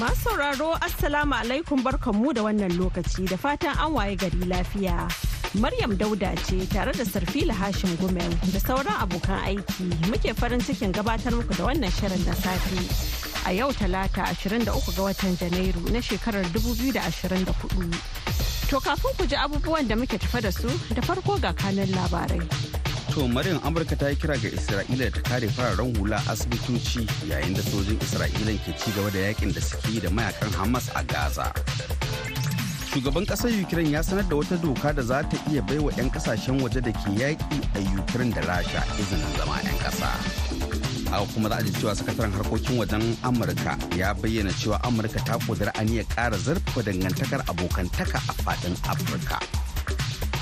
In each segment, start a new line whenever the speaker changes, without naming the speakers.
Masu sauraro Assalamu alaikum barkanmu da wannan lokaci da fatan an waye gari lafiya. Maryam Dauda ce tare da Sarfila Hashim Gumel da sauran abokan aiki muke farin cikin gabatar muku da wannan shirin da safe. A yau talata 23 ga watan Janairu na shekarar 2024. To kafin ku ji abubuwan da muke tafa da su da farko ga kanan labarai.
To Maryam Amurka ta yi kira ga Isra'ila ta kare fararen hula asibitoci yayin da sojin Isra'ila ke ci gaba da yaƙin da suke da mayaƙan Hamas a Gaza. Shugaban ƙasar Ukraine ya sanar da wata doka da za ta iya baiwa 'yan ƙasashen waje da ke yaƙi a Ukraine da Rasha izinin zama 'yan ƙasa. Haka kuma za a ji cewa sakataren harkokin wajen Amurka ya bayyana cewa Amurka ta ƙudiri aniyar ƙara zurfafa dangantakar abokantaka a faɗin Afirka.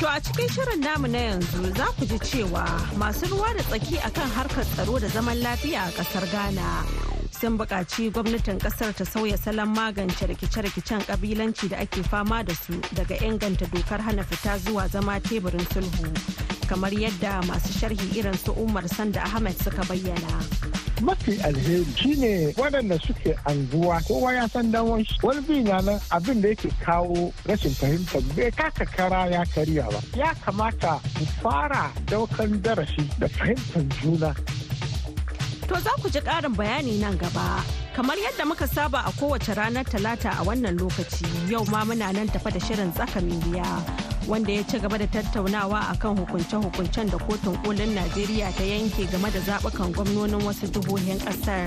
To a cikin shirin namu na yanzu za ku ji cewa masu ruwa da tsaki akan harkar tsaro da zaman lafiya a ƙasar Ghana sun buƙaci gwamnatin ƙasar ta sauya salon magance rikice-rikicen kabilanci da ake fama da su daga inganta dokar hana fita zuwa zama teburin sulhu kamar yadda masu sharhi irin su Umar Sanda Ahmed suka bayyana.
Mafi alheri shine waɗanda suke anguwa. Kowa ya san dan wani bi na nan abin da yake kawo rashin fahimta bai kaka kara ya karya ba. Ya kamata mu fara ɗaukan darasi da fahimtar juna.
To za ku ji ƙarin bayani nan gaba. Kamar yadda muka saba a kowace ranar talata a wannan lokaci yau ma muna nan tafa da shirin tsaka biya wanda ya ci gaba da tattaunawa akan hukunce-hukuncen da kotun kolin Najeriya ta yanke game da zaɓukan gwamnonin wasu jihohin ƙasar.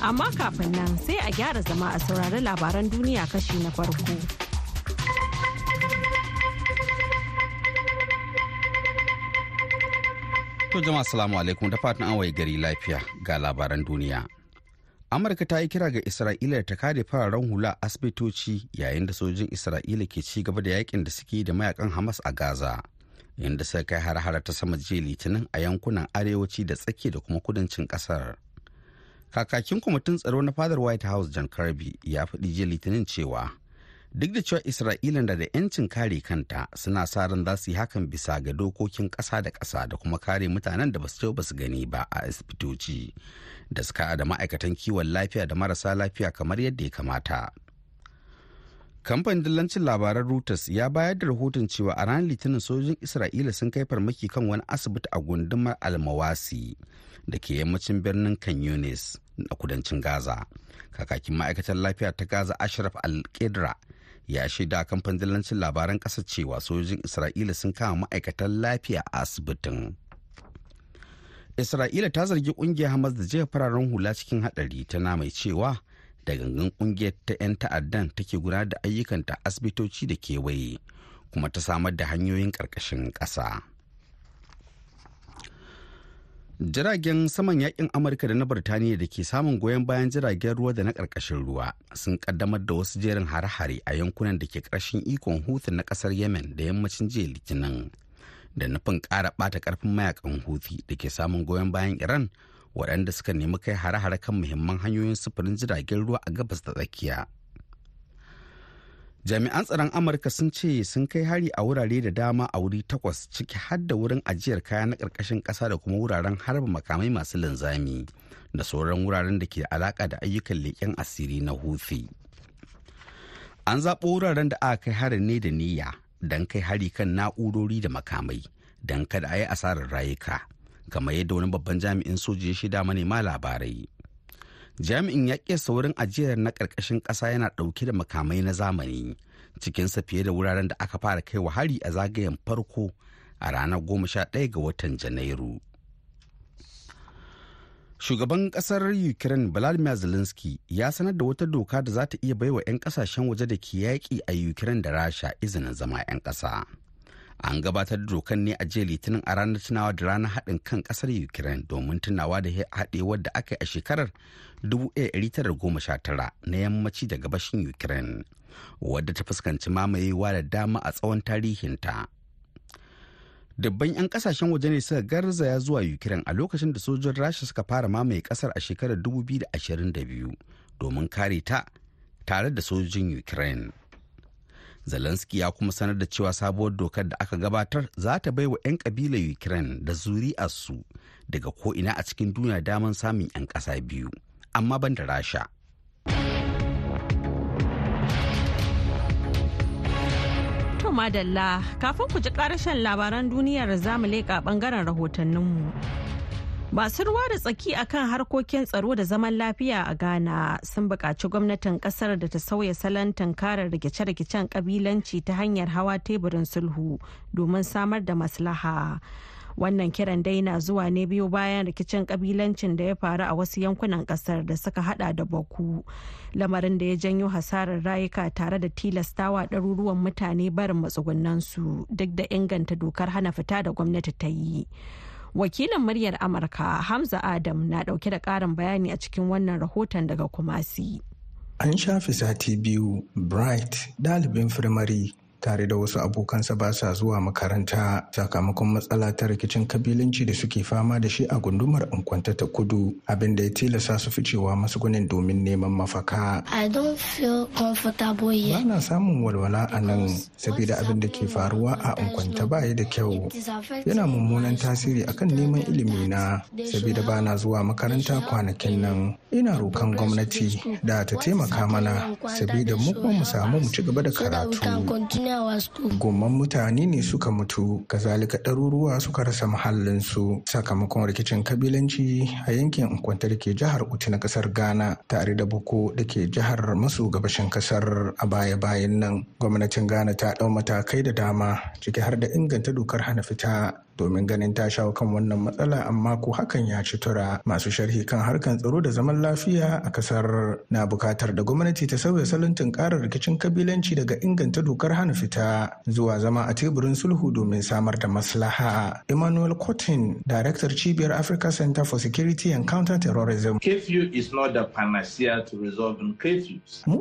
Amma kafin nan sai a gyara zama a saurari labaran duniya kashi na farko.
To jama'a salamu alaikum da fatan an gari lafiya ga labaran duniya. Amurka ta yi kira ga Isra'ila ta kare fararen hula asibitoci yayin da sojin Isra'ila ke ci gaba da yaƙin da suke da mayaƙan Hamas a Gaza. Inda suka kai har-hara ta sama jiya litinin a yankunan arewaci da tsaki da kuma kudancin ƙasar. Kakakin kwamitin tsaro na fadar White House John Kirby ya faɗi jiya litinin cewa duk da cewa isra'ila da da 'yancin kare kanta suna sa ran za su yi hakan bisa ga dokokin ƙasa da ƙasa da kuma kare mutanen da ba su ba su gani ba a asibitoci da suka da ma'aikatan kiwon lafiya da marasa lafiya kamar yadda ya kamata. Kamfanin dillancin labaran reuters ya bayar da rahoton cewa a ranar litinin sojojin isra'ila sun kai farmaki kan wani asibiti a gundumar almawasi da ke yammacin birnin kan yunis a kudancin gaza. Kakakin ma'aikatar lafiya ta gaza ashraf al-qidra ya shaida kamfanin dillancin labaran ƙasar cewa sojojin isra'ila sun kama ma'aikatan lafiya a asibitin isra'ila ta zargi ƙungiyar hamas da jefa fararen hula cikin haɗari tana mai cewa da gangan ƙungiyar ta 'yan ta'addan take gudanar da ayyukanta asibitoci da kewaye kuma ta samar da hanyoyin ƙarƙashin ƙasa. Jiragen saman yaƙin amurka da na birtaniya da ke samun goyon bayan jiragen ruwa da na ƙarƙashin ruwa sun kaddamar da wasu jerin hare-hare a yankunan da ke ƙarshen ikon hutu na ƙasar yemen da yammacin jiya litinin da nufin ƙara ɓata ƙarfin mayaƙan huthi da ke samun goyon bayan iran waɗanda suka nemi kai hare-hare kan muhimman hanyoyin sufurin jiragen ruwa a gabas da tsakiya. Jami'an tsaron amurka sun ce sun kai hari a wurare da dama a wuri takwas ciki har da wurin ajiyar kaya na ƙarƙashin ƙasa da kuma wuraren harba makamai masu linzami da sauran wuraren da ke alaƙa da ayyukan leƙen asiri na huthi an zaɓo wuraren da aka kai harin ne da niyya don kai hari kan na'urori da makamai don kada a yi asarar rayuka kamar yadda wani babban jami'in soji shida manema labarai. Jami'in ya kesa wurin ajiyar na ƙarƙashin ƙasa yana ɗauke da makamai na zamani cikinsa fiye da wuraren da aka fara kai wa hari a zagayen farko a ranar goma sha ɗaya ga watan janairu. Shugaban ƙasar ukraine vladimir zelensky ya sanar da wata doka da za ta iya baiwa 'yan ƙasashen waje da ke yaƙi a ukraine da rasha izinin zama 'yan ƙasa. An gabatar da dokan ne a jiya litinin a ranar tunawa da ranar haɗin kan ƙasar ukraine domin tunawa da haɗewar da aka yi a shekarar 1919 na yammaci da gabashin ukraine wadda ta fuskanci mamayewa da dama a tsawon tarihinta. Dubban 'yan ƙasashen waje ne suka garzaya zuwa ukraine a lokacin da sojojin rasha suka fara mamaye ƙasar a shekarar 2022 domin kare ta tare da sojojin ukraine. Zelensky ya kuma sanar da cewa sabuwar dokar da aka gabatar za ta bai wa 'yan kabilar ukraine da zuri'arsu daga ko'ina a cikin duniya damar samun 'yan ƙasa biyu amma ban da rasha
To madalla kafin ku ji karashen labaran duniyar za mu leƙa ɓangaren rahotanninmu. Masu ruwa da tsaki akan harkokin tsaro da zaman lafiya a Ghana sun buƙaci gwamnatin ƙasar da ta sauya salon tunkarar rikice-rikicen ƙabilanci ta hanyar hawa teburin sulhu domin samar da maslaha. wannan kiran dai na zuwa ne biyu bayan rikicin kabilancin da ya faru a wasu yankunan ƙasar da suka hada da baku lamarin da ya janyo hasarar rayuka tare da tilastawa ɗaruruwan mutane barin matsugunansu duk da inganta dokar hana fita da gwamnati ta yi wakilin muryar amurka hamza adam na ɗauke da karin bayani a cikin wannan rahoton daga kumasi.
An shafe sati biyu bright dalibin firimari tare da wasu abokansa ba sa zuwa makaranta sakamakon matsala ta rikicin kabilanci da suke fama da shi a gundumar Nkwanta ta kudu abin da ya tilasta su ficewa gunin domin neman mafaka. Ba na samun walwala a nan saboda abin da ke faruwa a Nkwanta ba da kyau. Yana mummunan tasiri akan neman ilimi na saboda ba na zuwa makaranta kwanakin nan. Ina rokan gwamnati da ta taimaka mana saboda mu kuma mu samu mu ci gaba da karatu. Gomman mutane ne suka mutu, kazalika ɗaruruwa suka rasa mahallinsu sakamakon rikicin kabilanci a yankin Nkwanta da ke jihar Uti na ƙasar Ghana tare da Boko da ke jihar maso gabashin ƙasar a baya-bayan nan. Gwamnatin Ghana ta ɗau matakai da dama ciki har da inganta dokar hana fita domin ganin ta shawo kan wannan matsala amma ko hakan ya ci tura. Masu sharhi kan harkan tsaro da zaman lafiya a ƙasar na buƙatar da gwamnati ta sauya salon tunkarar rikicin kabilanci daga inganta dokar hana fita zuwa zama a teburin sulhu domin samar da maslaha. Emmanuel cotton daraktar cibiyar africa center for security and counter-terrorism.
Is not the panacea to resolve
mu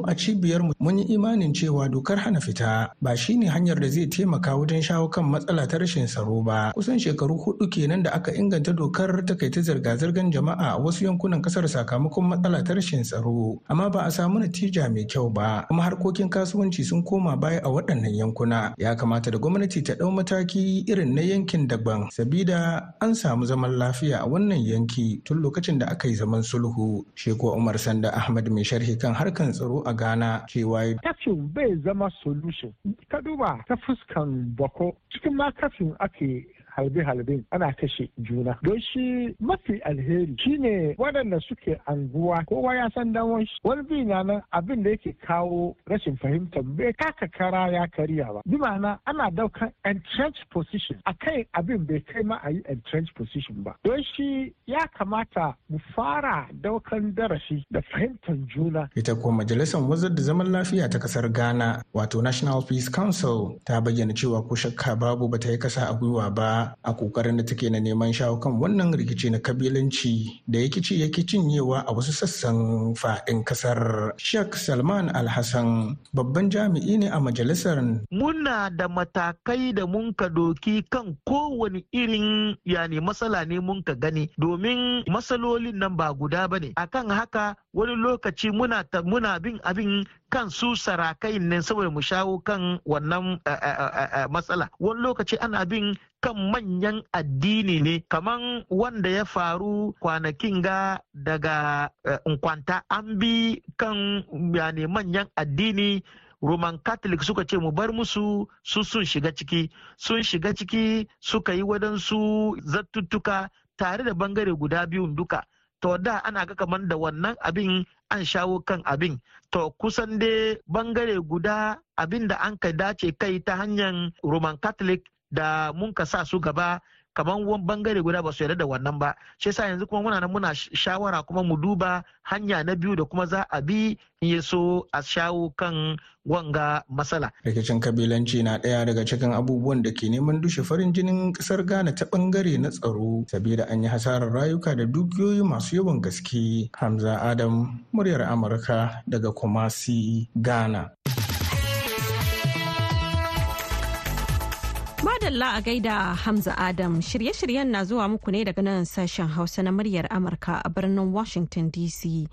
a cibiyar mun yi imanin cewa dokar hana fita ba shine hanyar da zai taimaka wajen shawo kan matsala ta rashin tsaro ba. Kusan shekaru huɗu kenan da aka inganta dokar takaita zirga-zirgar jama'a a wasu yankunan ƙasar sakamakon matsala ta rashin tsaro. Amma ba a samu natija mai kyau ba kuma harkokin kasuwanci sun koma baya a waɗannan yankuna. Ya kamata da gwamnati ta ɗau mataki irin na yankin daban sabida an samu zaman lafiya a wannan yanki tun lokacin da aka yi zaman sulhu. Sheko umar sanda ahmad mai sharhi kan harkan tsaro a ghana cewa
kafin bai zama solution ka duba ta fuskan bako cikin ma kafin ake halbe-halben ana kashe juna. Don shi mafi alheri shine waɗanda suke anguwa kowa ya san dan wani bi na nan abin da yake kawo rashin fahimtar bai kaka kara ya karya ba. Bi ma'ana ana ɗaukan entrenched position a kai abin bai kai ma a yi entrenched position ba. Don shi ya kamata mu fara ɗaukan darasi da fahimtar juna.
Ita kuwa majalisar wazar da zaman lafiya ta ƙasar ghana wato national peace council ta bayyana cewa ko shakka babu bata yi kasa a gwiwa ba. A ƙoƙarin da take na neman shawo kan wannan rikici na kabilanci da ya ci yake cinyewa a wasu sassan faɗin ƙasar Sheikh Salman Alhassan babban jami'i ne a majalisar.
Muna da matakai da mun ka doki kan kowane irin yani matsala ne mun ka gani domin matsalolin nan ba guda ba ne. Akan haka wani lokaci muna muna bin abin kan su sarakai ne saboda mu shawo kan wannan matsala. Wani lokaci ana bin kan manyan addini ne kaman wanda ya faru kwanakin ga daga nkwanta. An bi kan yani manyan addini. Roman catholic suka ce mu bar musu su sun shiga ciki. Sun shiga ciki suka yi wadansu zattuttuka tare da ɓangare guda biyun duka. To da ana ga kamar da wannan abin an shawo kan abin. To kusan dai ɓangare guda abin da an ka dace kai ta hanyar roman catholic da mun ka sa su gaba kamar wani ɓangare guda ba su yarda da wannan ba shi yasa yanzu kuma muna nan muna shawara kuma mu duba hanya na biyu da kuma za a bi in ya so a shawo kan wanga matsala.
Rikicin kabilanci na ɗaya daga cikin abubuwan da ke neman dushe farin jinin ƙasar Ghana ta ɓangare na tsaro, sabida an yi hasarar rayuka da dukiyoyi masu yawan gaske. Hamza Adam, muryar Amurka daga Kumasi, Ghana.
Madalla a gaida Hamza Adam shirye-shiryen na zuwa muku ne daga nan sashen Hausa na muryar Amurka a birnin Washington DC.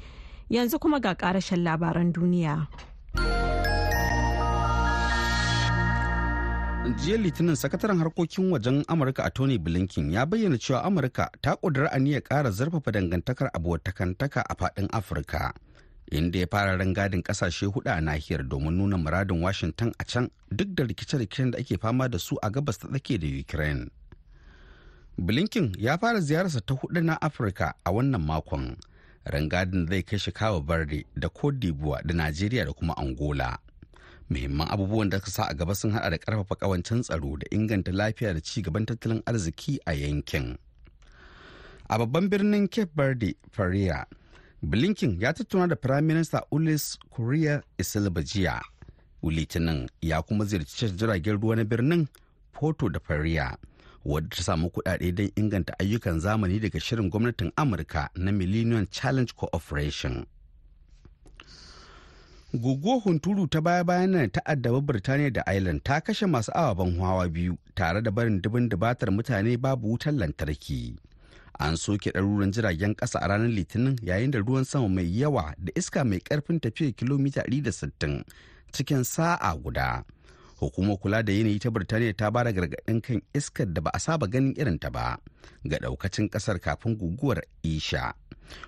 Yanzu kuma ga karashen labaran duniya.
jiya litinin sakataren harkokin wajen amurka a tony blinken ya bayyana cewa amurka ta ƙudura aniyar ƙara zarfafa dangantakar abotakantaka a faɗin afirka inda ya fara rangadin ƙasashe huɗu a nahiyar domin nuna muradin washington a can duk da rikice-rikicen da ake fama da su a gabas ta tsake da ukraine. Blinken ya fara ziyararsa ta huɗu na afirka a wannan makon. Rangadin zai kai shi kawo barde da cote d'ivoire da najeriya da kuma angola. Muhimman abubuwan da sa a gaba sun hada da ƙarfafa kawancin tsaro da inganta lafiya da ci gaban tattalin arziki a yankin. A babban birnin cape verde faria blinken ya tattauna da prime minister ulis korea isilba jiya litinin ya kuma ziyarci jiragen ruwa na birnin porto da faria wadda ta samu kudade don inganta ayyukan zamani daga shirin gwamnatin amurka na millennium challenge cooperation. Guguwar hunturu ta baya-bayan nan ta addaba birtaniya da ireland ta kashe masu ababen hawa biyu tare da barin dubin dubatar mutane babu wutar lantarki. An soke ɗaruran jiragen ƙasa a ranar litinin yayin da ruwan sama mai yawa da iska mai ƙarfin tafiya kilomita 160 cikin sa'a guda. Hukumar kula da yanayi ta birtaniya ta ba da gargaɗin kan iskar da ba a saba ganin irin ta ba ga ɗaukacin ƙasar kafin guguwar isha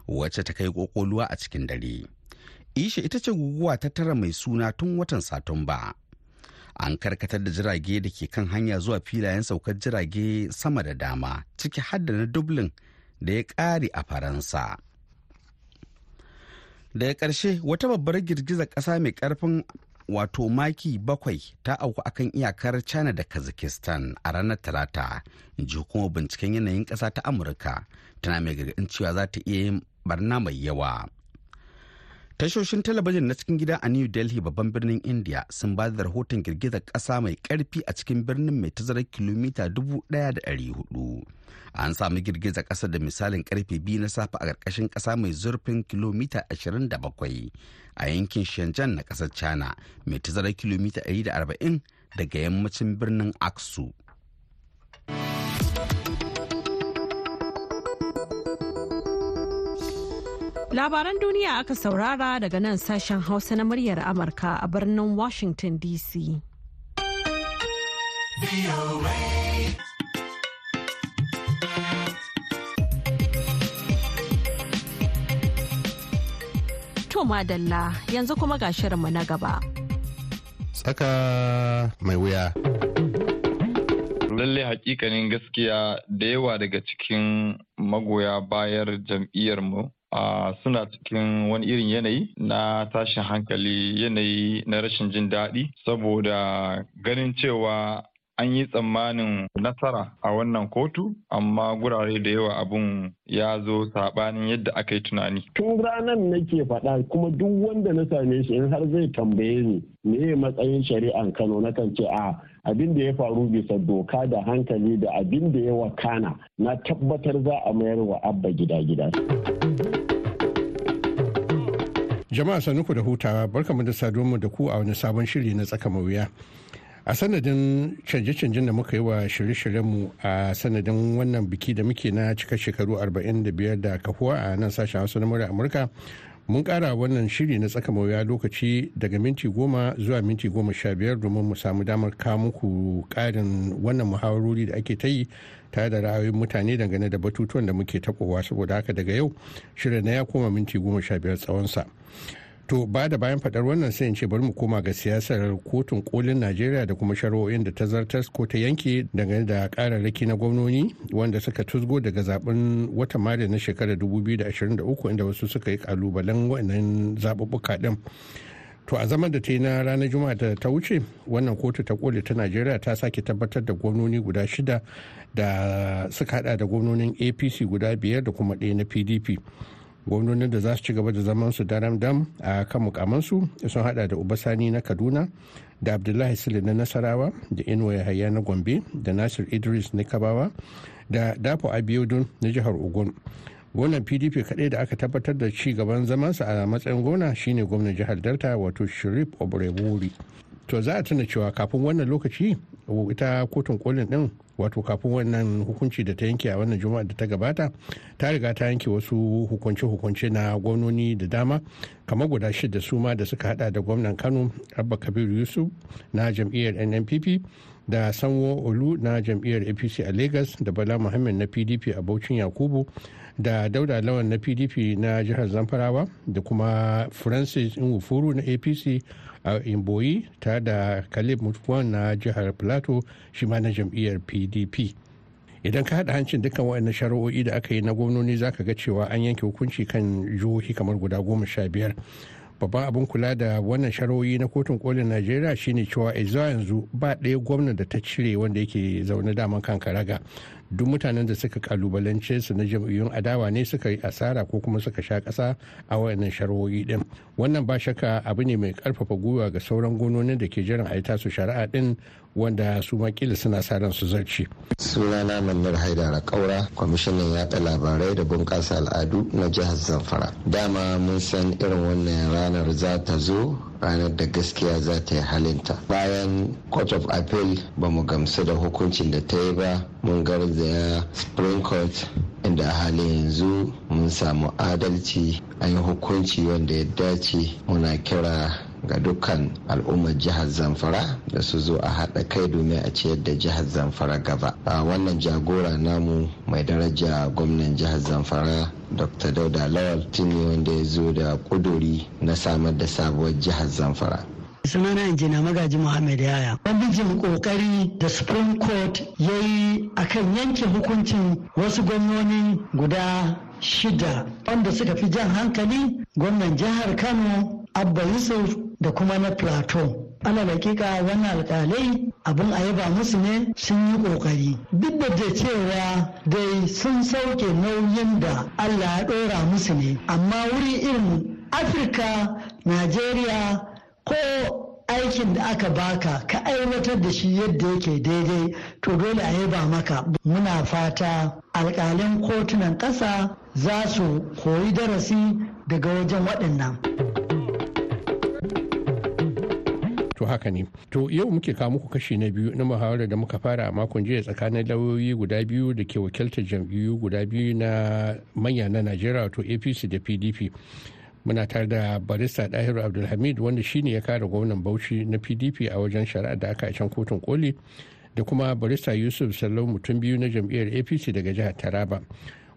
wacce ta kai ƙoƙoluwa a cikin dare. Isha ita ce guguwa ta tara mai suna tun watan satumba an karkatar da jirage da ke kan hanya zuwa filayen saukar jirage sama da dama ciki har da na dublin da ya ƙare a faransa. Daga ƙarshe wata babbar girgizar ƙasa mai ƙarfin wato maki bakwai ta auku akan iyakar china da kazakhstan a ranar talata ji hukumar binciken yanayin ƙasa ta amurka. Tana mai gargaɗin cewa za ta iya yin barna mai yawa. Tashoshin talabijin na cikin gida a New Delhi babban birnin India sun ba da rahoton girgizar ƙasa mai ƙarfi a cikin birnin mai tazarar kilomita 1,400. An sami girgizar ƙasa da misalin ƙarfe biyu na safe a ƙarƙashin ƙasa mai zurfin kilomita 27 a yankin Shenzhen na ƙasar China mai tazarar kilomita 140 daga yammacin birnin Aksu.
Labaran duniya aka saurara daga nan sashen Hausa na muryar Amurka a birnin Washington DC. To madalla yanzu kuma ga shirinmu na gaba.
Tsaka mai wuya.
lallai hakikanin gaskiya da yawa daga cikin magoya bayar jam'iyyarmu Uh, suna cikin wani irin yanayi na tashin hankali yanayi na rashin jin daɗi saboda ganin cewa an yi tsammanin nasara a wannan kotu amma gurare da yawa abun ya zo saɓanin yadda aka yi tunani.
Tun ranar nake faɗa kuma duk wanda na same shi in har zai tambaye ni me matsayin shari'an Kano na kan ce a abin da ya faru bisa doka da hankali da abin da ya wakana na tabbatar za a mayar wa abba gida-gida.
Jama'a sanuku da hutawa. Barkamu da saduwa da ku a wani sabon shiri na tsaka wuya. A sanadin canje-canjen da muka yi wa shirye-shiryenmu a sanadin wannan biki da muke na cika shekaru 45 da kahuwa a nan sashen hausa na murya amurka mun kara wannan shiri na tsaka wuya lokaci daga minti goma zuwa minti goma sha biyar domin mu samu damar kawo muku karin wannan muhawarori da ake ta yi tare da ra'ayoyin mutane dangane da batutuwan da muke taɓowa. Saboda haka daga yau shirin na ya koma minti goma sha biyar tsawonsa. To ba da bayan faɗar wannan sai in ce bari mu koma ga siyasar kotun kolin najeriya da kuma shari'o'in da ta zartas ko ta yanke dangane da kararraki na gwamnoni wanda suka tusgo daga zaɓen watan mari na shekarar 2023 inda wasu suka yi kalubalen wannan zaɓuɓɓuka ɗin. To a zaman da ta yi na ranar juma'a da ta wuce wannan kotu ta koli ta najeriya ta sake tabbatar da gwamnoni guda shida da suka hada da gwamnonin apc guda biyar da kuma ɗaya na pdp gwamnonin da za su ci gaba da zaman su daram dam a kan mukamansu sun hada da ubasani na kaduna da abdullahi sule na nasarawa da inuwa yahaya na gombe da nasir idris na kabawa da dafo abiodun na jihar ogun. Gonan pdp kaɗai da aka tabbatar da ci gaban zamansa a matsayin gona shine gwamnan jihar delta wato shirif obreburi to za a tuna cewa kafin wannan lokaci ita kotun kolin din wato kafin wannan hukunci da ta yanke a wannan juma'a da ta gabata ta riga ta yanke wasu hukunce-hukunce na gwamnoni da dama kamar guda shida su ma da suka hada da gwamnan kano abba kabiru yusuf na jam'iyyar nnpp da sanwo olu na jam'iyyar apc a lagos da bala muhammad na pdp a bauchin yakubu da dauda lawan na pdp na jihar zamfarawa da kuma francis nwufuru na apc a imboyi ta da caleb mutuwan na jihar plateau shi ma na jam'iyyar pdp idan ka haɗa hancin dukkan waɗannan shari'o'i da aka yi na gwamnoni za ka ga cewa an yanke hukunci kan jihohi kamar guda goma sha biyar. Babban abin kula da wannan shari'o'i na kotun kolin najeriya shine cewa a yanzu ba ɗaya gwamna da ta cire wanda yake zaune daman kan karaga. Duk mutanen da suka kalubalance su na jam'iyyun adawa ne suka yi asara ko kuma suka sha ƙasa a wayannan shari'o'i din wannan ba shakka abu ne mai ƙarfafa gwiwa ga sauran gononin da ke jiran a yi tasu shari'a din wanda su makila suna sa ran su zarci.
sunana mannar haidara kaura kwamishinan yaɗa labarai da bunƙasa al'adu na jihar zamfara dama mun san irin wannan ranar za ta zo ranar da gaskiya za ta yi halinta. Bayan court of appeal ba mu gamsu da hukuncin da ta yi ba mun garzaya spring court inda a halin yanzu mun samu adalci an yi hukunci wanda ya dace muna kira ga dukkan al'ummar jihar zamfara da su zo a haɗa kai domin a ciyar da jihar zamfara gaba. A wannan jagora namu mai daraja gwamnan jihar zamfara dr dauda lawal tuni wanda ya zo da kuduri na samar da sabuwar jihar zamfara.
Sunana injina magaji muhammad yaya. Jin ƙoƙari da supreme court ya yi akan yanke hukuncin wasu gwamnoni guda shida wanda suka fi jan hankali gwamnan jihar kano abba yusuf da kuma na plateau. Ana hakika wannan alkalai abin a yaba musu ne sun yi ƙoƙari duk da da cewa dai sun sauke nauyin da allah ya dora musu ne amma wuri irin afirka najeriya ko aikin da aka baka ka aiwatar da shi yadda yake daidai to dole a yaba maka. Muna fata alkalin kotunan ƙasa za su koyi darasi daga wajen waɗannan.
Haka ne. To yau muke kawo muku kashi na biyu na muhawarar da muka fara a makon jiya tsakanin lauyoyi guda biyu da ke wakiltar jam'iyyu guda biyu na manya na najeriya wato apc da pdp muna tare da barista dahiru abdulhamid wanda shine ya kare gwamnan bauchi na pdp a wajen shari'a da aka can kotun koli da kuma barista yusuf sallau mutum biyu na jam'iyyar apc daga jihar taraba.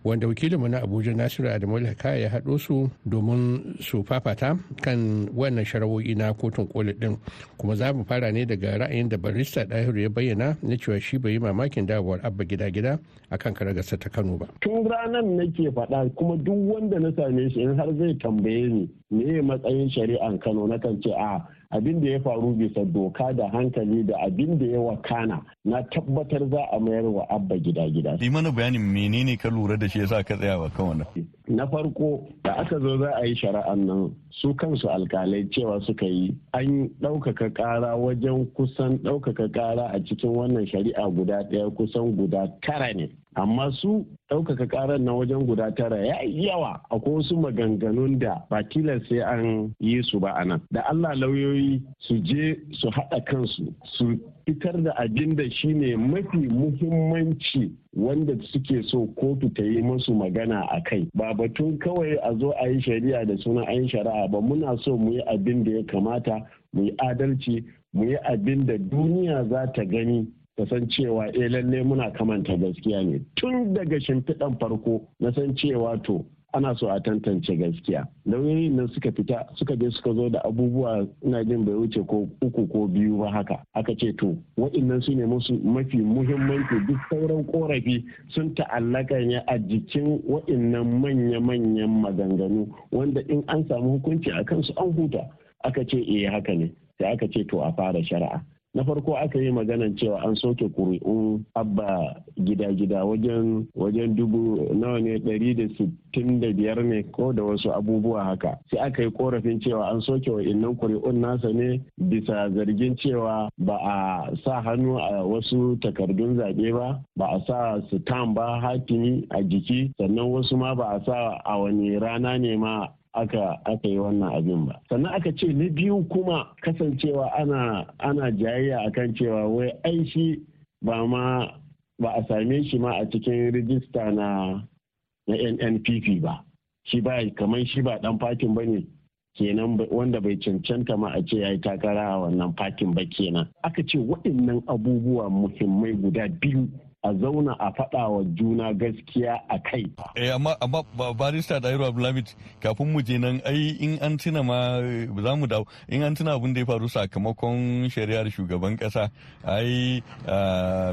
Wanda wakilinmu na abuja nasiru adamu haka ya haɗo su domin su fafata kan wannan sharawoyi na kotun koli din kuma za mu fara ne daga ra'ayin da barista ɗahiru ya bayyana na cewa shi bai yi mamakin dawowar abba gida gida a kan karagarsa ta kano ba.
Tun ranar nake faɗa kuma duk wanda na same shi in har zai tambaye ni me matsayin shari'an kano na kan ce a abin da ya faru bisa doka da hankali da abin da ya wakana na tabbatar za a mayar wa abba gida gida.
Yi mana bayanin menene ka lura da shi yasa ka tsaya wa kan.
Na farko da aka zo za a yi shari'an nan su kansu alkalai cewa suka yi an ɗaukaka ƙara wajen kusan ɗaukaka ƙara a cikin wannan shari'a guda ɗaya kusan guda tara ne. Amma su ɗaukaka ƙarar na wajen guda tara ya yawa. Akwai wasu maganganun da ba tilas sai an yi su ba a nan. Da allah lauyoyi su je su haɗa kansu su fitar da abin da shine mafi muhimmanci wanda suke so kotu ta yi musu magana a kai. Ba batun kawai a zo a yi shari'a da sunan an shari'a ba. Muna so mu yi abin da ya kamata mu yi adalci mu yi abin da duniya za ta gani ta san cewa eh lalle muna kamanta gaskiya ne. Tun daga shimfiɗan farko na san cewa to ana so a tantance gaskiya. Lauyoyin nan suka fita suka je suka zo da abubuwa ina jin bai wuce ko uku ko biyu ba haka. Aka ce to waɗannan su ne musu mafi muhimmanci. Duk sauran korafi sun ta'allaka ne a jikin waɗannan manya-manyan maganganu wanda in an samu hukunci a kansu an huta. Aka ce eh haka ne. Sai aka ce to a fara shari'a. Na farko aka yi maganan cewa an soke kuri'un abba gida-gida wajen wajen dubu nawa ne? Ɗari da sittin da biyar ne ko da wasu abubuwa haka. Sai aka yi korafin cewa an soke wa'innan kuri'un nasa ne bisa zargin cewa ba a sa hannu a wasu takardun zaɓe ba ba a sa sitam ba hatimi a jiki sannan wasu ma ba a sa a wani rana ne ma aka aka yi wannan abin ba. Sannan aka ce na biyu kuma kasancewa ana ana jayayya akan cewa wai ai shi ba ma ba a same shi ma a cikin rijista na na NNPP ba. Shi ba kamar shi ba dan fatin ba ne kenan wanda bai cancanta ma a ce ya yi takara a wannan fatin ba kenan. Aka ce waɗannan abubuwa muhimmai guda biyu a zauna a faɗa wa juna gaskiya a kai.
Eh amma amma barista Dairu Abdulhamid kafin mu je nan ai in an tuna ma za mu dawo. In an tuna abin da ya faru sakamakon shari'ar shugaban kasa ai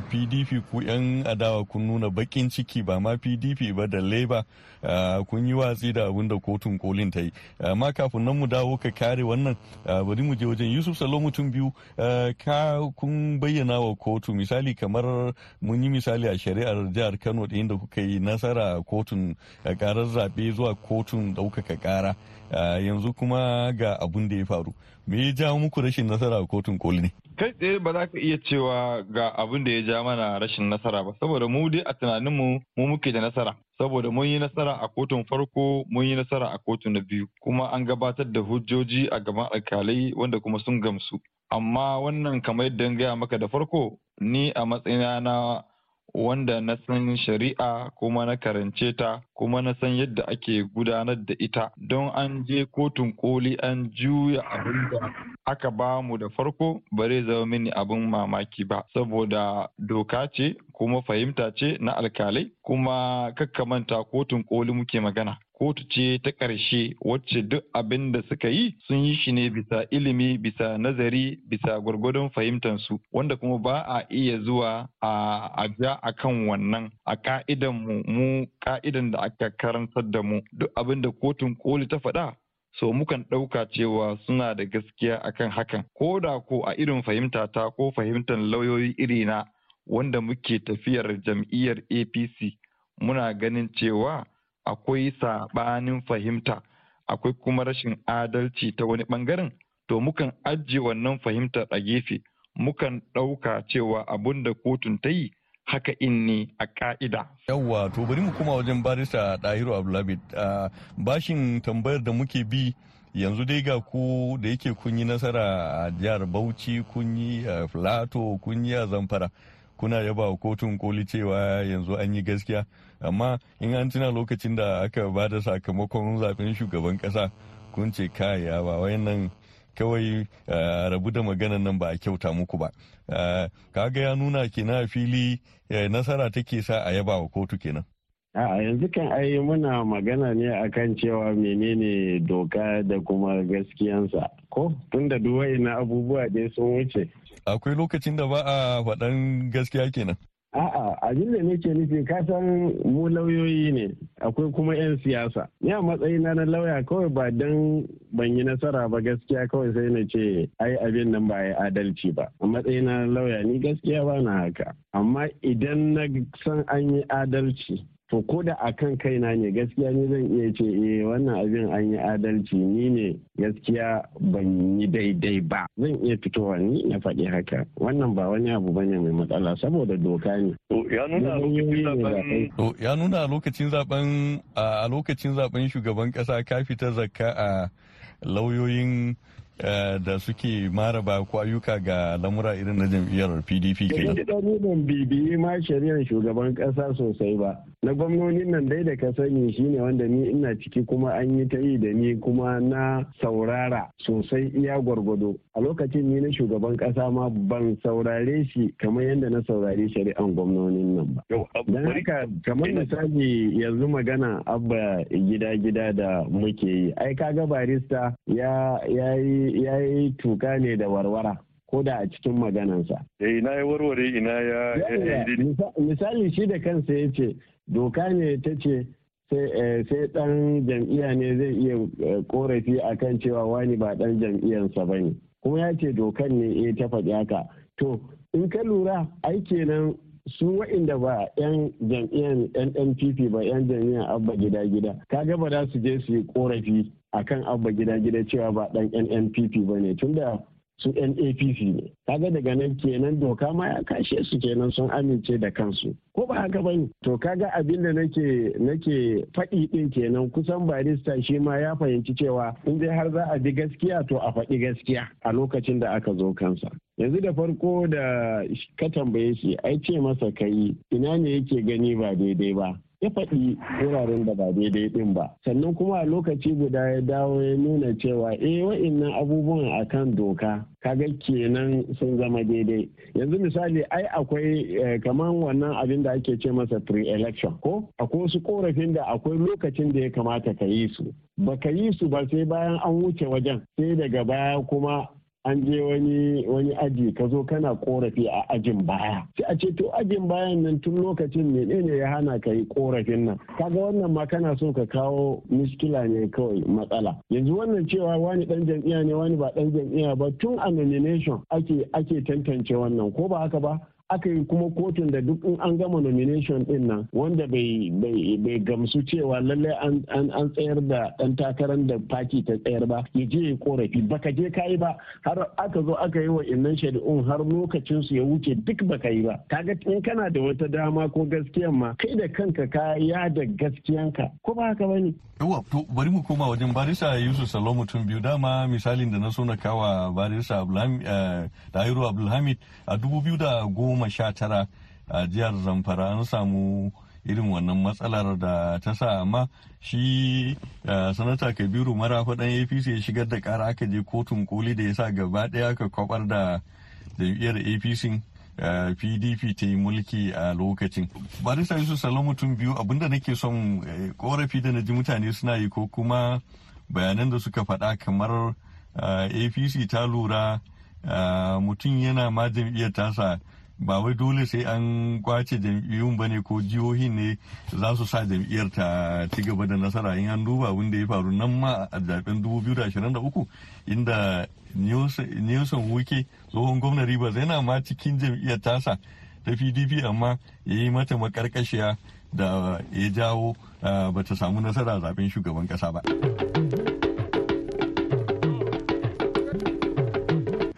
PDP ku yan adawa kun nuna bakin ciki ba ma PDP ba da Labour kun yi watsi da abin da kotun kolin ta yi. Amma kafin nan mu dawo ka kare wannan bari mu je wajen Yusuf Salo mutum biyu. Ka kun bayyana wa kotu misali kamar mun yi misali a shari'ar jihar kano da inda kuka yi nasara kotun karar zaɓe zuwa kotun ɗaukaka ƙara. Yanzu kuma ga abun da ya faru. Me ya jawo muku rashin nasara a kotun koli ne?
Kai tsaye ba za ka iya cewa ga abin da ya ja mana rashin nasara ba saboda mu dai a tunaninmu mu muke da nasara. Saboda mun yi nasara a kotun farko mun yi nasara a kotun na biyu kuma an gabatar da hujjoji a gaban alkalai wanda kuma sun gamsu. Amma wannan kamar yadda gaya maka da farko ni a matsayina na wanda na san shari'a kuma na karance ta kuma na san yadda ake gudanar da ita. Don an je kotun koli an juya abin da aka ba mu da farko bare zama mini abin mamaki ba. Saboda doka ce kuma fahimta ce na alkalai kuma kakkamanta kotun koli muke magana. Kotu ce ta ƙarshe wacce duk abin da suka yi sun yi shi ne bisa ilimi bisa nazari bisa gwargwadon fahimtansu wanda kuma ba a iya zuwa a ja a kan wannan a ka'idan mu mu ka'idan da aka karantar da mu. Duk abin da kotun koli ta faɗa so mukan ɗauka cewa suna da gaskiya akan hakan. Ko da ko a irin fahimta ta ko fahimtar lauyoyi irina wanda muke tafiyar jam'iyyar apc muna ganin cewa akwai saɓanin fahimta akwai kuma rashin adalci ta wani ɓangaren to mukan ajiye wannan fahimtar a gefe mukan ɗauka cewa abun da kotun ta yi haka in ne a ka'ida.
Yawwa to bari mu kuma wajen barista Dahiru Abdulhamid bashin tambayar da muke bi yanzu dai ga ku da yake kun yi nasara a jihar Bauchi kun yi a Filato kun yi a Zamfara. Kuna yaba wa kotun koli cewa yanzu an yi gaskiya. Amma in an tuna lokacin da aka ba da sakamakon zaɓen shugaban kasa kun ce kaya ba wayannan kawai rabu da maganan nan ba a kyauta muku ba. Kaga ya nuna kina fili nasara take sa a yaba wa kotu kenan.
A yanzu kan ai muna magana ne akan cewa menene doka da kuma gaskiyansa ko tunda duwai na abubuwa dai sun wuce
akwai lokacin da ba a faɗan gaskiya kenan.
A'a abin da nake nufi ka san mu lauyoyi ne akwai kuma 'yan siyasa. Ni a matsayina na lauya kawai ba dan ban yi nasara ba gaskiya kawai sai na ce ai abin nan ba ya adalci ba. A matsayina na lauya ni gaskiya ba na haka. Amma idan na san an yi adalci to ko da a kan kaina ne gaskiya ni zan iya ce eh wannan abin an yi adalci. Ni ne gaskiya ban yi daidai ba. Zan iya fitowa ni na faɗi haka. Wannan ba wani abu ba ne mai matsala saboda doka ne.
Ya nuna a lokacin zaɓen a lokacin zaɓen shugaban kasa ka fita zakka a lauyoyin da suke maraba ko ayyuka ga lamura irin na jam'iyyar pdp kenan.
Ni ban bibiyi ma shari'ar shugaban kasa sosai ba. Na gwamnonin nan dai da ka sani shine wanda ni ina ciki kuma an yi ta yi da ni kuma na saurara sosai iya gwargwado. A lokacin ni na shugaban kasa ma ban saurare shi kamar yadda na saurari shari'an gwamnonin nan ba. Don haka kamar misali yanzu magana abba gida-gida da muke yi. Ai kaga barista ya yi ya yi tuka ne da warwara ko da a cikin maganansa.
Eh ina ya warware ina ya
Misali shi da kansa ya ce doka ne ta ce sai dan jam'iyya ne zai iya korafi akan cewa wani ba dan jam'iyyarsa ba ne. Kuma ya ce dokan ne eh ta faɗi haka. To in ka lura ai kenan su wa'inda ba 'yan jam'iyyar NNPP ba 'yan jam'iyyar abba gida gida kaga ba za su je su yi korafi akan abba gida gida cewa ba dan NNPP ba ne tunda su NAPC ne. Kaga daga nan kenan doka ma ya kashe su kenan sun amince da kansu. Ko ba haka ba ne? To kaga abin da nake nake faɗi din kenan kusan barista shi ma ya fahimci cewa in dai har za a bi gaskiya to a faɗi gaskiya a lokacin da aka zo kansa. Yanzu da farko da ka tambaye shi ai ce masa kai ina ne yake gani ba daidai ba? Ya faɗi wuraren da ba daidai ɗin ba. Sannan kuma a lokaci guda ya dawo ya nuna cewa eh wa'innan abubuwan akan doka kaga kenan sun zama daidai. Yanzu misali ai akwai kamar wannan abin da ake ce masa pre-election ko? Akwai wasu korafin da akwai lokacin da ya kamata ka yi su. Baka yi su ba sai bayan an wuce wajen sai daga baya kuma an je wani wani aji ka zo kana korafi a ajin baya. Sai a ce to ajin bayan nan tun lokacin menene ya hana ka yi korafin nan? Kaga wannan ma kana so ka kawo miskila ne kawai matsala. Yanzu wannan cewa wani dan jam'iyya ne wani ba dan jam'iyya ba tun a nomination ake ake tantance wannan ko ba haka ba? Aka yi kuma kotun da duk in an gama nomination ɗin nan wanda bai gamsu cewa lallai an tsayar da dan takarar da faki ta tsayar ba ya je ya korafi. Baka je kayi ba har aka zo aka yi wa innan shari'un har lokacin su ya wuce duk baka yi ba. Kaga in kana da wata dama ko gaskiyan ma kai da kanka ka ya da gaskiyanka ko ba haka ba ne
yawa to bari mu koma wajen barisa yusuf salo mutum biyu. Dama misalin da na so na kawa barisa Dahiru abdulhamid a dubu biyu da goma sha tara a jihar zamfara. An samu irin wannan matsalar da ta sa amma shi sanata kabiru marafa dan apc ya shigar da kara aka je kotun koli da ya sa gaba ɗaya aka kwabar da jam'iyyar apc pdp ta yi mulki a lokacin. Barista yusuf salon mutum biyu abin da nake son korafi da na ji mutane suna yi ko kuma bayanan da suka faɗa kamar apc ta lura mutum yana ma jam'iyyar tasa ba wai dole sai an ƙwace jam'iyyun ba ne ko jihohin ne za su sa jam'iyyar ta ci gaba da nasara in an duba abin da ya faru nan ma a zaɓen 2023 inda Nelson Wuke tsohon gwamnan Rivers yana ma cikin jam'iyyar tasa ta PDP amma ya yi mata makarkashiya da ya jawo ba ta samu nasara zaɓen shugaban kasa ba.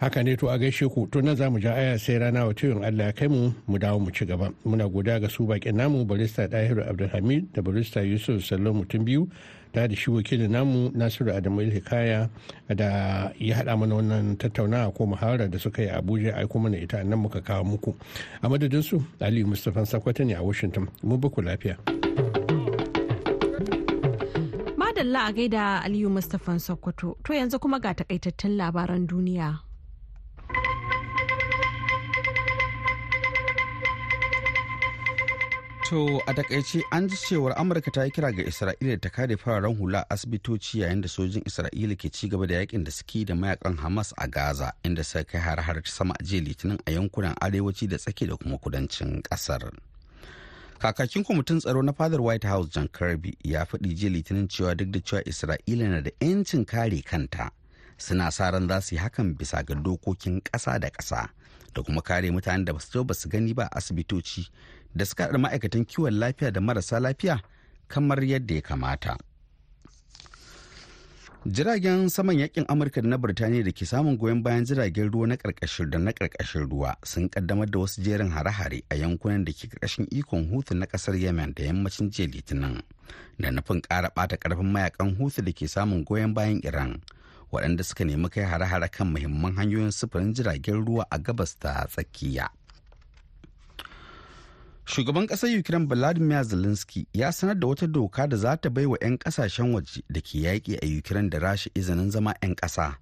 Haka ne to a gaishe ku. To nan za mu ja aya sai rana wa tiyon Allah ya kai mu mu dawo mu ci gaba. Muna goda ga su bakin namu barista Dahiru Abdulhamid da barista Yusuf Sallo mutum biyu da da shi wakilin namu Nasiru Adamu Hikaya da ya hada mana wannan tattaunawa ko muhawara da suka yi a Abuja ai kuma na ita nan muka kawo muku. A madadin su Aliyu Mustapha Sakwata ne a Washington. Mu baku lafiya.
Madalla a gaida Aliyu Mustapha Sokoto. To yanzu kuma ga takaitattun labaran duniya.
To a taƙaice an ji cewar Amurka ta yi kira ga Isra'ila ta kare fararen hula asibitoci yayin da sojin Isra'ila ke ci gaba da yaƙin da suke da mayaƙan Hamas a Gaza inda suka kai har-har sama a jiya litinin a yankunan arewaci da tsaki da kuma kudancin ƙasar. Kakakin kwamitin tsaro na fadar White House John Kirby ya faɗi jiya litinin cewa duk da cewa Isra'ila na da 'yancin kare kanta suna sa ran za su yi hakan bisa ga dokokin ƙasa da ƙasa da kuma kare mutanen da ba su gani ba asibitoci da suka haɗa ma'aikatan kiwon lafiya da marasa lafiya kamar yadda ya kamata. Jiragen saman yaƙin Amurka da na Birtaniya da ke samun goyon bayan jiragen ruwa na ƙarƙashin da na ƙarƙashin ruwa sun kaddamar da wasu jerin hare-hare a yankunan da ke ƙarƙashin ikon Hutu na ƙasar Yemen da yammacin jiya Litinin da nufin ƙara ɓata ƙarfin mayaƙan Hutu da ke samun goyon bayan Iran waɗanda suka nemi kai hare-hare kan muhimman hanyoyin sufurin jiragen ruwa a gabas ta tsakiya. Shugaban ƙasar Ukraine Vladimir Zelensky ya sanar da wata doka da za ta bai wa 'yan ƙasashen waje da ke yaƙi a Ukraine da rasha izinin zama 'yan ƙasa.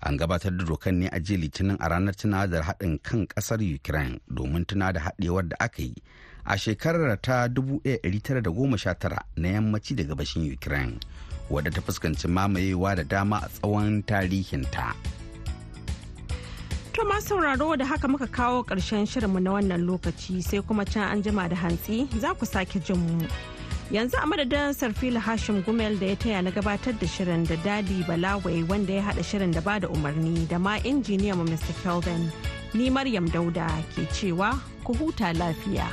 An gabatar da dokar ne a jiya Litinin a ranar tunawa da haɗin kan ƙasar Ukraine domin tuna da haɗewar da aka yi a shekarar ta 1919 na yammaci da gabashin Ukraine, wadda ta fuskanci mamayewa da dama a tsawon tarihinta.
To ma sauraro da haka muka kawo ƙarshen shirinmu na wannan lokaci sai kuma can an jima da hantsi za ku sake jin mu. yanzu a madadin sarfila hashim gumel da ya taya na gabatar da shirin da daɗi balawai wanda ya hada shirin da ba da umarni da ma injiniya mu mr kelvin ni maryam dauda ke cewa ku huta lafiya.